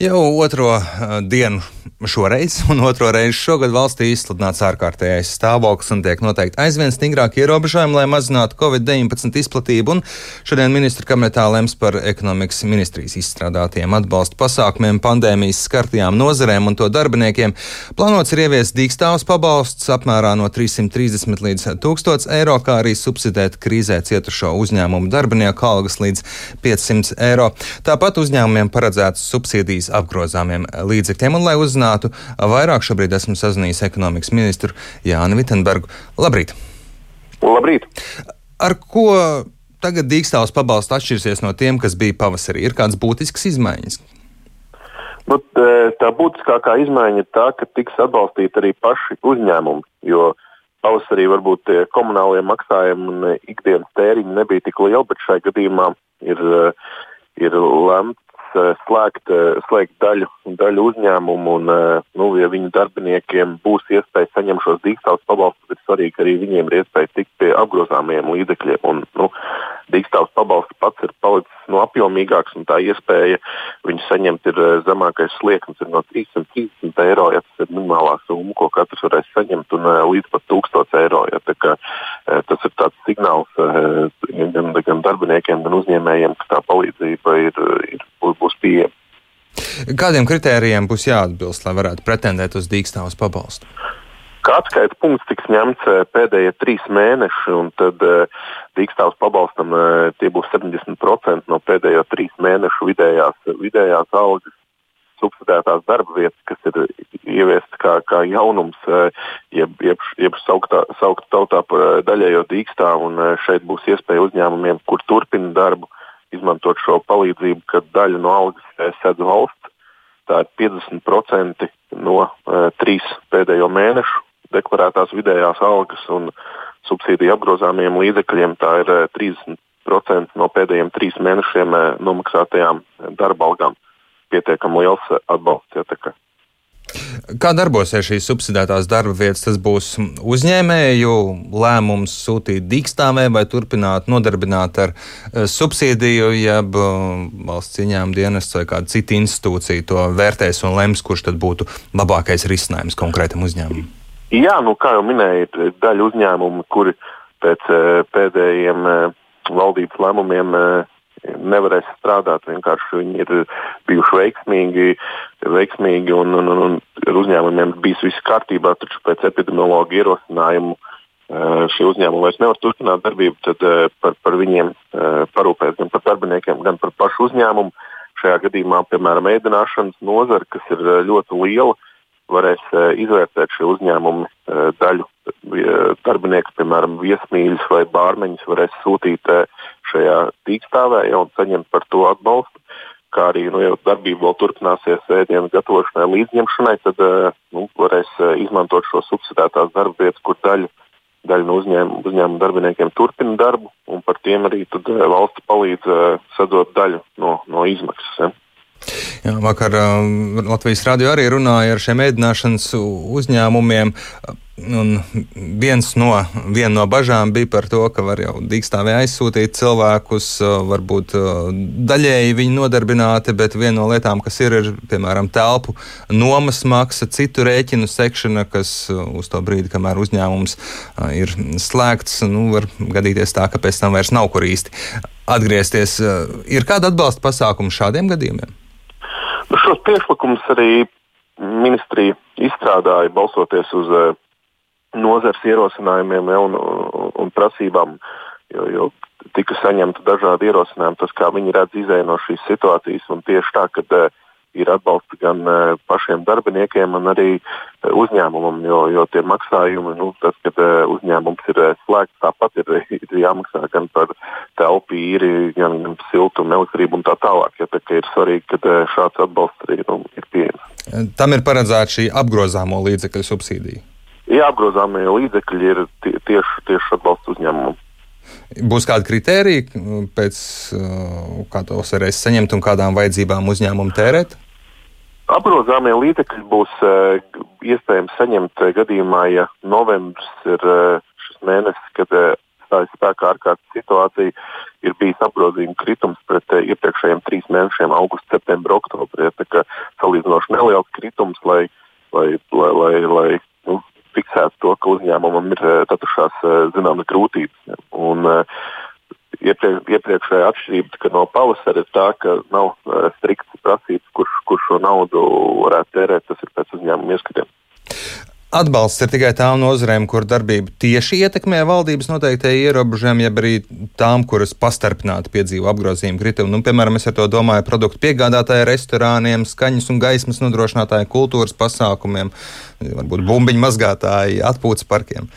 Jau otro uh, dienu šoreiz un otro reizi šogad valstī izsludināts ārkārtējais stāvoklis un tiek noteikti aizvien stingrāki ierobežojumi, lai mazinātu Covid-19 izplatību. Šodien ministra kabinetā lems par ekonomikas ministrijas izstrādātiem atbalsta pasākumiem pandēmijas skartajām nozarēm un to darbiniekiem. Plānots ir ieviest dīkstāvs pabalsts apmērā no 330 līdz 1000 eiro, kā arī subsidēt krīzē cietušo uzņēmumu darbinieku algas līdz 500 eiro. Tāpat uzņēmumiem paredzētas subsīdijas apgrozāmiem līdzekļiem. Un, lai uzzinātu vairāk, šobrīd esmu sazinājies ekonomikas ministru Jānu Vitsenbergu. Labrīt! Labrīt! Ar ko tagad dīkstāvs pabalsts atšķirsies no tiem, kas bija pavasarī? Ir kādas būtiskas izmaiņas? Nu, tā būtiskākā izmaiņa ir tā, ka tiks atbalstīti arī paši uzņēmumi. Jo pavasarī varbūt tie komunālie maksājumi un ikdienas tēriņi nebija tik lieli, bet šai gadījumā ir, ir lemts Eh, slēgt, eh, slēgt daļu, daļu uzņēmumu, un, eh, nu, ja viņu darbiniekiem būs iespēja saņemt šos dīkstāvus pabalstus, tad ir svarīgi, ka arī viņiem ir iespēja tikt pie apgrozāmajiem līdzekļiem. Un, nu, dīkstāvs pabalsts pats ir palicis no apjomīgāks, un tā iespēja viņu saņemt ir zemākais slieknis ir no 330 eiro, ja tas ir minimālā summa, ko katrs varēs saņemt, un līdz pat 1000 eiro. Ja, tā kā, tas ir tāds signāls gan, gan darbiniekiem, gan uzņēmējiem, ka tā palīdzība ir, ir būs pieejama. Kādiem kritērijiem būs jāatbilst, lai varētu pretendēt uz dīkstāvus pabalstu? Kā atskaites punkts tiks ņemts eh, pēdējie trīs mēneši, un tad uh, dīkstāvs pabalstam uh, tie būs 70% no pēdējo trīs mēnešu vidējās, vidējās algas subsidētās darba vietas, kas ir ieviestas kā, kā jaunums, jeb, jeb, jeb saukta, saukta tautā par daļējo dīkstāvu, un šeit būs iespēja uzņēmumiem, kur turpina darbu, izmantot šo palīdzību, kad daļu no algas sedz valsts. Tā ir 50% no uh, trīs pēdējo mēnešu deklarētās vidējās algas un subsīdiju apgrozāmiem līdzekļiem. Tā ir uh, 30% no pēdējiem trīs mēnešiem uh, nomaksātajām darba algām. Pietiekami liels atbalsts. Ja, Kā darbosies šīs subsidētās darba vietas? Tas būs uzņēmēju lēmums sūtīt dīkstāvē vai turpināt nodarbināt ar eh, subsīdiju, jeb eh, valsts ieņēmuma dienests vai kāda cita institūcija to vērtēs un lems, kurš tad būtu labākais risinājums konkrētam uzņēmumam? Jā, nu, kā jau minēju, daļa uzņēmumu, kuri pēc eh, pēdējiem valdības lēmumiem nevarēs strādāt. Vienkārši viņi ir bijuši veiksmīgi, veiksmīgi un, un, un, un ar uzņēmumiem bijis viss kārtībā, taču pēc epidemiologa ierosinājumu eh, šie uzņēmumi vairs nevar turpināt darbību, tad eh, par, par viņiem eh, parūpēs gan par darbiniekiem, gan par pašu uzņēmumu. Šajā gadījumā, piemēram, ēdināšanas nozara, kas ir ļoti liela, varēs izvērtēt šie uzņēmumi daļu darbinieku, piemēram, viesmīļus vai bārmeņus, varēs sūtīt šajā tīkstāvē ja, un saņemt par to atbalstu. Kā arī nu, jau darbība vēl turpināsies ēdienas gatavošanai, līdzņemšanai, tad nu, varēs izmantot šo subsidētās darba vietas, kur daļa, daļa no uzņēmuma, uzņēmuma darbiniekiem turpina darbu, un par tiem arī valsts palīdz sadot daļu no, no izmaksas. Ja. Jā, vakar uh, Latvijas radio arī runāja ar šiem ēdināšanas uzņēmumiem. Un viens no, viena no bažām bija par to, ka var jau dīkstāvē aizsūtīt cilvēkus, varbūt daļēji viņi nodarbināti, bet viena no lietām, kas ir, ir piemēram telpu nomas maksa, citu rēķinu sekšana, kas uz to brīdi, kamēr uzņēmums ir slēgts, nu, var gadīties tā, ka pēc tam vairs nav kur īsti atgriezties. Ir kāda atbalsta pasākuma šādiem gadījumiem? Šos priekšlikumus arī ministrija izstrādāja balsoties uz uh, nozars ierosinājumiem ja, un, un, prasībām, jo, jo tika saņemti dažādi ierosinājumi, tas, kā viņi redz izēju no šīs situācijas. Tieši tā, ka uh, ir atbalsts gan uh, pašiem darbiniekiem, gan arī uh, uzņēmumam, jo, jo tie maksājumi, nu, tas, kad uh, uzņēmums ir slēgts, tāpat ir, ir jāmaksā gan par telpu īri, gan, gan siltumu, elektrību un tā tālāk. Ja, tā ir svarīgi, ka šāds atbalsts arī nu, ir pieejams. Tam ir paredzēta šī apgrozāmo līdzekļu subsīdija. Jā, apgrozāmie līdzekļi ir tie, tieši, tieši atbalsts uzņēmumam. Būs kādi kriteriji, pēc uh, kā tos varēs saņemt un kādām vajadzībām uzņēmumu tērēt? Apgrozāmie līdzekļi būs uh, iespējams saņemt uh, gadījumā, ja novembris ir šis mēnesis, kad stājas spēkā ārkārtas situācija, ir bijis apgrozījuma kritums pret iepriekšējiem trīs mēnešiem, augusts, septembris, oktobris. Ja, salīdzinoši neliels kritums, lai, lai, lai, lai, lai nu, fiksētu to, ka uzņēmumam ir tatušās zināmas grūtības. Un, iepriekš, iepriekšējā atšķirība no pavasara ir tā, ka nav strikts prasības, kurš, kurš šo naudu varētu tērēt. Tas ir pēc uzņēmuma ieskatiem. Atbalsts ir tikai tām nozarēm, kur darbība tieši ietekmē valdības noteiktie ierobežojumi, jeb arī tām, kuras pastarpināti piedzīvo apgrozījumu kritumu. Nu, piemēram, es ar to domāju produktu piegādātāju restorāniem, skaņas un gaismas nodrošinātāju kultūras pasākumiem, varbūt bumbiņu mazgātāju, atpūtas parkiem.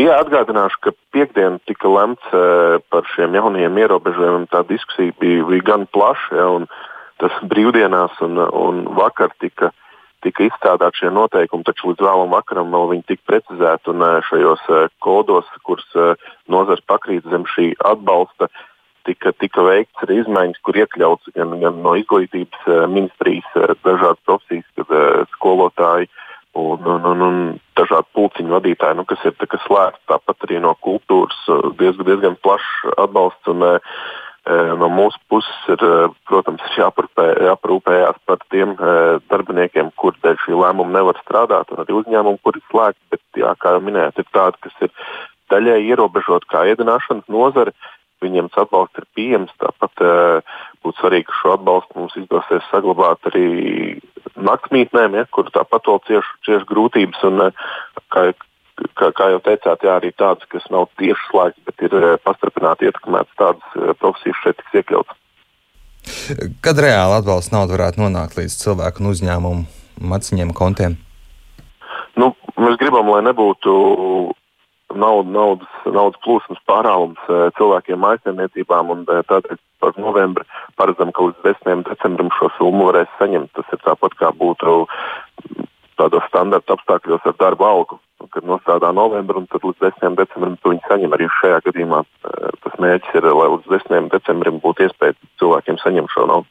Jā, atgādināšu, ka piekdien tika lemts uh, par šiem jaunajiem ierobežojumiem. Tā diskusija bija, bija gan plaša, ja, un tas brīvdienās un, un vakar tika uh, tika izstrādāti šie noteikumi, taču līdz vēlam vakaram vēl viņi tika precizēti un šajos kodos, kurus nozars pakrīt zem šī atbalsta, tika, tika veikts arī izmaiņas, kur iekļauts gan, gan no izglītības ministrijas dažādas profesijas, kad skolotāji un, un, un, un dažādi pulciņu vadītāji, nu, kas ir slēgti. Tāpat arī no kultūras diezgan, diezgan plašs atbalsts. Un, No mūsu puses ir, protams, jāparūpē, jāparūpējās par tiem darbiniekiem, kur dēļ šī lēmuma nevar strādāt, un arī uzņēmumi, kur ir slēgti. Bet, jā, kā jau minējāt, ir tādi, kas ir daļēji ierobežoti kā ēdināšanas nozare. Viņiem tas atbalsts ir pieejams. Tāpat būtu svarīgi, ka šo atbalstu mums izdosies saglabāt arī naktsmītnēm, ja, kur tāpat vēl cieši, cieši grūtības. Un, kā, kā, kā jau teicāt, jā, arī tādas, kas nav tieši slēgts, bet ir eh, pastiprināti ietekmētas, tādas eh, profesijas šeit tiks iekļautas. Kad reāli atbalsts nauda varētu nonākt līdz cilvēku un uzņēmumu maciņiem, kontiem? Nu, mēs gribam, lai nebūtu nauda, naudas, naudas plūsmas pārāvums eh, cilvēkiem aizsardzniecībām, un tādēļ par novembri paredzam, ka līdz 10. decembrim šo summu varēs saņemt. Tas ir tāpat kā būtu tādos standarta apstākļos ar darba algu, kad nostrādā novembrī, un tad līdz 10. decembrim viņi saņem. Arī šajā gadījumā eh, tas mērķis ir, lai līdz 10. decembrim būtu iespēja cilvēkiem saņemt šo naudu.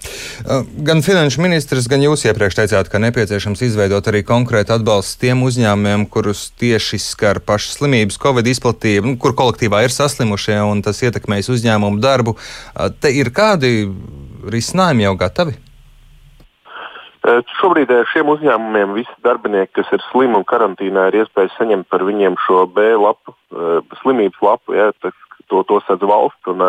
Eh, gan finanšu ministrs, gan jūs iepriekš teicāt, ka nepieciešams izveidot arī konkrētu atbalstu tiem uzņēmumiem, kurus tieši skar pašas slimības, covid izplatība, nu, kur kolektīvā ir saslimušie un tas ietekmēs uzņēmumu darbu. Eh, te ir kādi risinājumi jau gatavi? Šobrīd šiem uzņēmumiem visi darbinieki, kas ir slimi un karantīnā, ir iespēja saņemt par viņiem šo B lapu, slimības lapu. Ja, to, to sadz valsts. Un,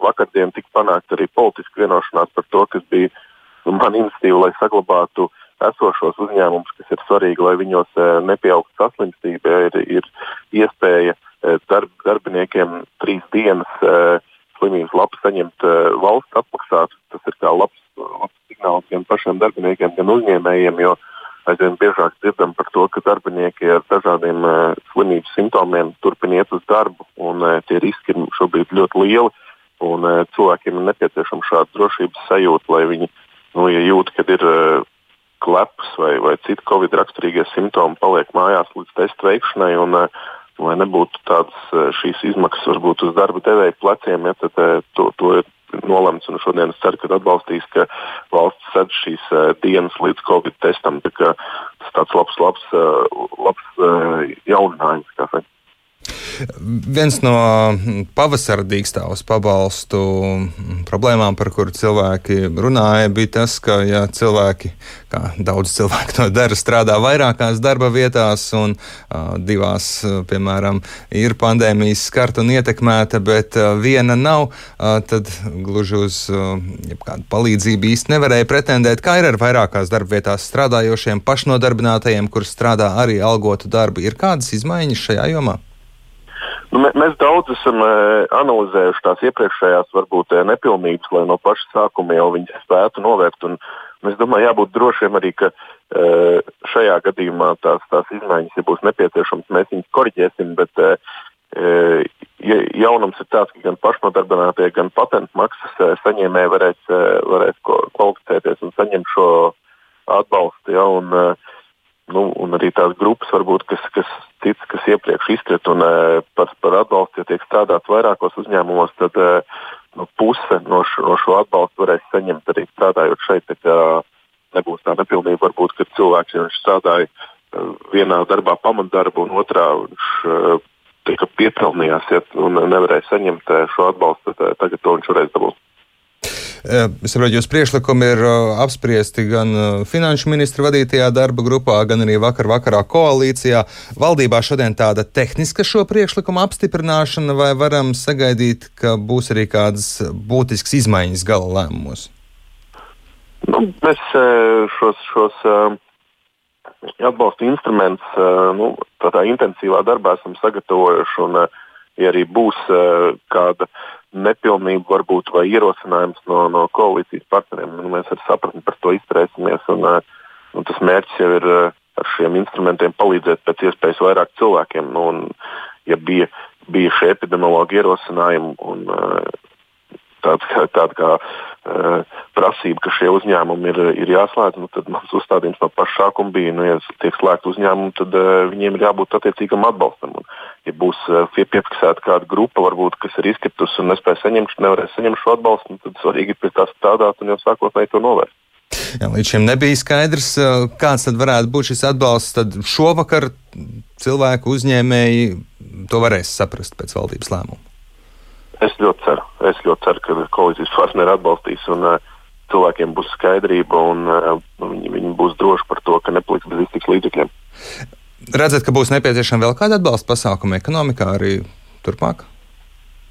vakardien tika panākta arī politiska vienošanās par to, kas bija nu, man iniciatīva, lai saglabātu esošos uzņēmumus, kas ir svarīgi, lai viņos nepieaugtu saslimstība. Ja, ir, ir iespēja darb, darbiniekiem trīs dienas slimības lapu saņemt valsts apmaksāt. Tas ir kā labs signāls gan pašiem darbiniekiem, gan uzņēmējiem, jo aizvien biežāk dzirdam par to, ka darbinieki ar dažādiem uh, slimības simptomiem turpina iet uz darbu, un uh, tie riski ir šobrīd ļoti lieli. Un, uh, cilvēkiem ir nepieciešama šāda drošības sajūta, lai viņi nu, ja jūt, ka ir uh, kleps vai, vai citi covid raksturīgie simptomi, paliek mājās līdz testa veikšanai. Un, uh, lai nebūtu tādas šīs izmaksas varbūt uz darba devēja pleciem, ja, tad to, to ir nolemts, un šodien es ceru, ka atbalstīs, ka valsts sedz šīs uh, dienas līdz Covid testam. Tā tas tāds labs, labs, uh, labs uh, jauninājums. Viens no hm, pavasara dīkstāvus pabalstu hm, problēmām, par kuru cilvēki runāja, bija tas, ka ja cilvēki, kā daudz cilvēku to dara, strādā vairākās darba vietās un uh, divās, piemēram, ir pandēmijas skarta un ietekmēta, bet uh, viena nav, uh, tad gluži uz uh, kādu palīdzību īsti nevarēja pretendēt. Kā ir ar vairākās darba vietās strādājošiem pašnodarbinātajiem, kurus strādā arī algotu darbu? Ir kādas izmaiņas šajā jomā? Nu, mēs daudz esam analizējuši tās iepriekšējās varbūt nepilnības, lai no paša sākuma jau viņas spētu novērst. Un, un es domāju, jābūt drošiem arī, ka šajā gadījumā tās, tās izmaiņas, ja būs nepieciešams, mēs viņus korģēsim. Bet, ja jaunums ir tāds, ka gan pašnodarbinātie, gan patentu maksas saņēmēji varēs, varēs kvalificēties un saņemt šo atbalstu. Ja, un, nu, un arī tās grupas, varbūt, kas, kas cits, kas iepriekš izkrit un uh, par, par atbalstu, ja tiek strādāts vairākos uzņēmumos, tad uh, nu, puse no, š, no šo atbalstu varēs saņemt arī strādājot šeit. Tā kā nebūs tā nepilnība, varbūt, ka cilvēks, ja viņš strādāja uh, vienā darbā pamatdarbu un otrā viņš uh, tika piepelnījās ja, un nevarēja saņemt uh, šo atbalstu, uh, tagad to viņš varēs dabūt. Es saprotu, jūs priekšlikumi ir apspriesti gan finanšu ministra vadītajā darba grupā, gan arī vakar vakarā koalīcijā. Valdībā šodien tāda tehniska šo priekšlikumu apstiprināšana, vai varam sagaidīt, ka būs arī kādas būtiskas izmaiņas gala lēmumos? Nu, mēs šos, šos atbalsta instruments nu, intensīvā darbā esam sagatavojuši. Un, ja arī būs kāda nepilnība, varbūt vai ierosinājums no, no koalīcijas partneriem, nu, mēs ar sapratni par to izturēsimies. Un, un tas mērķis jau ir ar šiem instrumentiem palīdzēt pēc iespējas vairāk cilvēkiem. Nu, un, ja bija, bija šie epidemiologi ierosinājumi un tāds kā, tāda kā uh, prasība, ka šie uzņēmumi ir, ir jāslēdz, nu, tad mans uzstādījums no paša sākuma bija, nu, ja tiek slēgti uzņēmumi, tad uh, viņiem ir jābūt attiecīgam atbalstam. Un, ja būs uh, piefiksēta kāda grupa, varbūt, kas ir izkritusi un nespēja saņemt, nevarēs saņemt šo atbalstu, nu, tad svarīgi ir pie tā strādāt un jau sākotnēji to novērst. Jā, līdz šim nebija skaidrs, kāds tad varētu būt šis atbalsts. Tad šovakar cilvēku uzņēmēji to varēs saprast pēc valdības lēmuma. Es ļoti ceru, es ļoti ceru ka koalīcijas partneri atbalstīs un uh, cilvēkiem būs skaidrība un uh, viņi, viņi būs droši par to, ka nepaliks bez iztiks līdzekļiem. Redzat, ka būs nepieciešama vēl kāda atbalsta pasākuma ekonomikā arī turpmāk?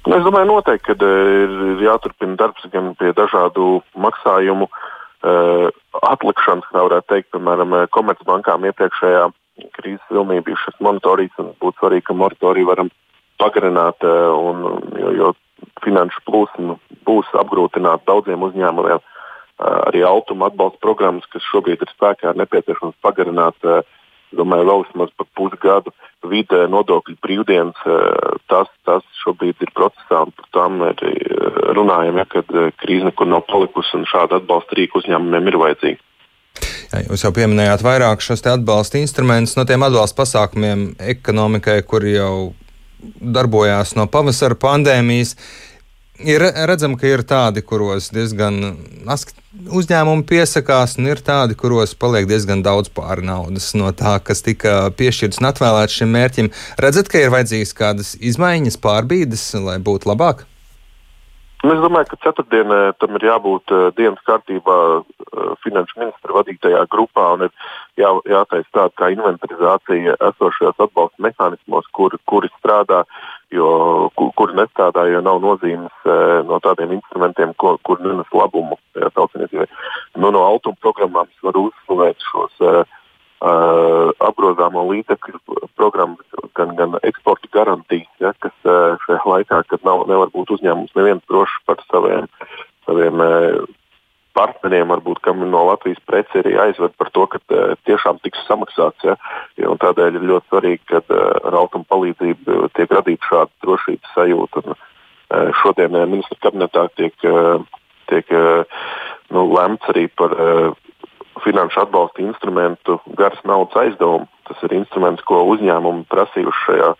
Nu, es domāju, noteikti, ka ir, ir jāturpina darbs gan pie dažādu maksājumu uh, atlikšanas, kā varētu teikt, piemēram, komercbankām iepriekšējā krīzes vilnī bija šis monitorings un būtu svarīgi, ka moratoriju varam pagarināt, un, jo, jo finanšu plūsma būs apgrūtināta daudziem uzņēmumiem. Arī automa atbalsta programmas, kas šobrīd ir spēkā, ir nepieciešams pagarināt. Domāju, vēl vismaz par pusgadu vidē nodokļu brīvdienas. Tas, tas šobrīd ir procesā, un par tām ir runājam, ja, kad krīze nekur nav palikusi un šāda atbalsta rīka uzņēmumiem ir vajadzīga. Jā, jūs jau pieminējāt vairāk šos atbalsta instrumentus no tiem atbalsta pasākumiem ekonomikai, kur jau darbojās no pavasara pandēmijas. Ir redzams, ka ir tādi, kuros diezgan uzņēmumi piesakās, un ir tādi, kuros paliek diezgan daudz pāri naudas no tā, kas tika piešķirts un atvēlēts šim mērķim. Redzat, ka ir vajadzīgas kādas izmaiņas, pārbīdes, lai būtu labāk? Nu, es domāju, ka ceturtdienā tam ir jābūt uh, dienas kārtībā uh, finanšu ministra vadītajā grupā ir jā, jātaisa tāda kā inventarizācija esošajos atbalsta mehānismos, kur, kuri strādā, jo kur, kuri nestrādā, jo nav nozīmes uh, no tādiem instrumentiem, ko, kur nenes labumu tautsiniecībai. Nu, no automa programmām var uzslavēt šos uh, Uh, apgrozāmo līdzekļu programmas, gan, gan eksporta garantijas, ja, kas uh, šajā laikā, kad nav, nevar būt uzņēmums neviens drošs par saviem, saviem uh, partneriem, varbūt, kam no Latvijas preci ir jāizved par to, ka tiešām tiks samaksāts. Ja, ja, tādēļ ir ļoti svarīgi, ka ar automu palīdzību tiek radīta šāda drošības sajūta. Un, šodien ministra kabinetā tiek, tiek nu, lemts arī par finanšu atbalsta instrumentu garas naudas aizdevumu. Tas ir instruments, ko uzņēmumi prasījuši šajā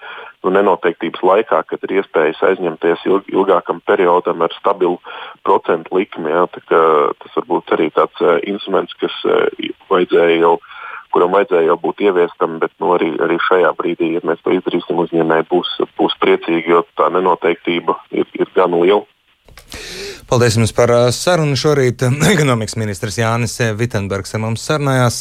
nu, nenoteiktības laikā, kad ir iespējas aizņemties ilg, ilgākam periodam ar stabilu procentu likmi. Ja, tas varbūt arī tāds uh, instruments, kas uh, vajadzēja jau, kuram vajadzēja jau būt ieviestam, bet nu, arī, arī šajā brīdī, ja mēs to izdarīsim, uzņēmēji būs, būs priecīgi, jo tā nenoteiktība ir, ir gan liela. Paldies jums par uh, sarunu. Šorīt ekonomikas ministrs Jānis Vitenbergs ar mums sarunājās.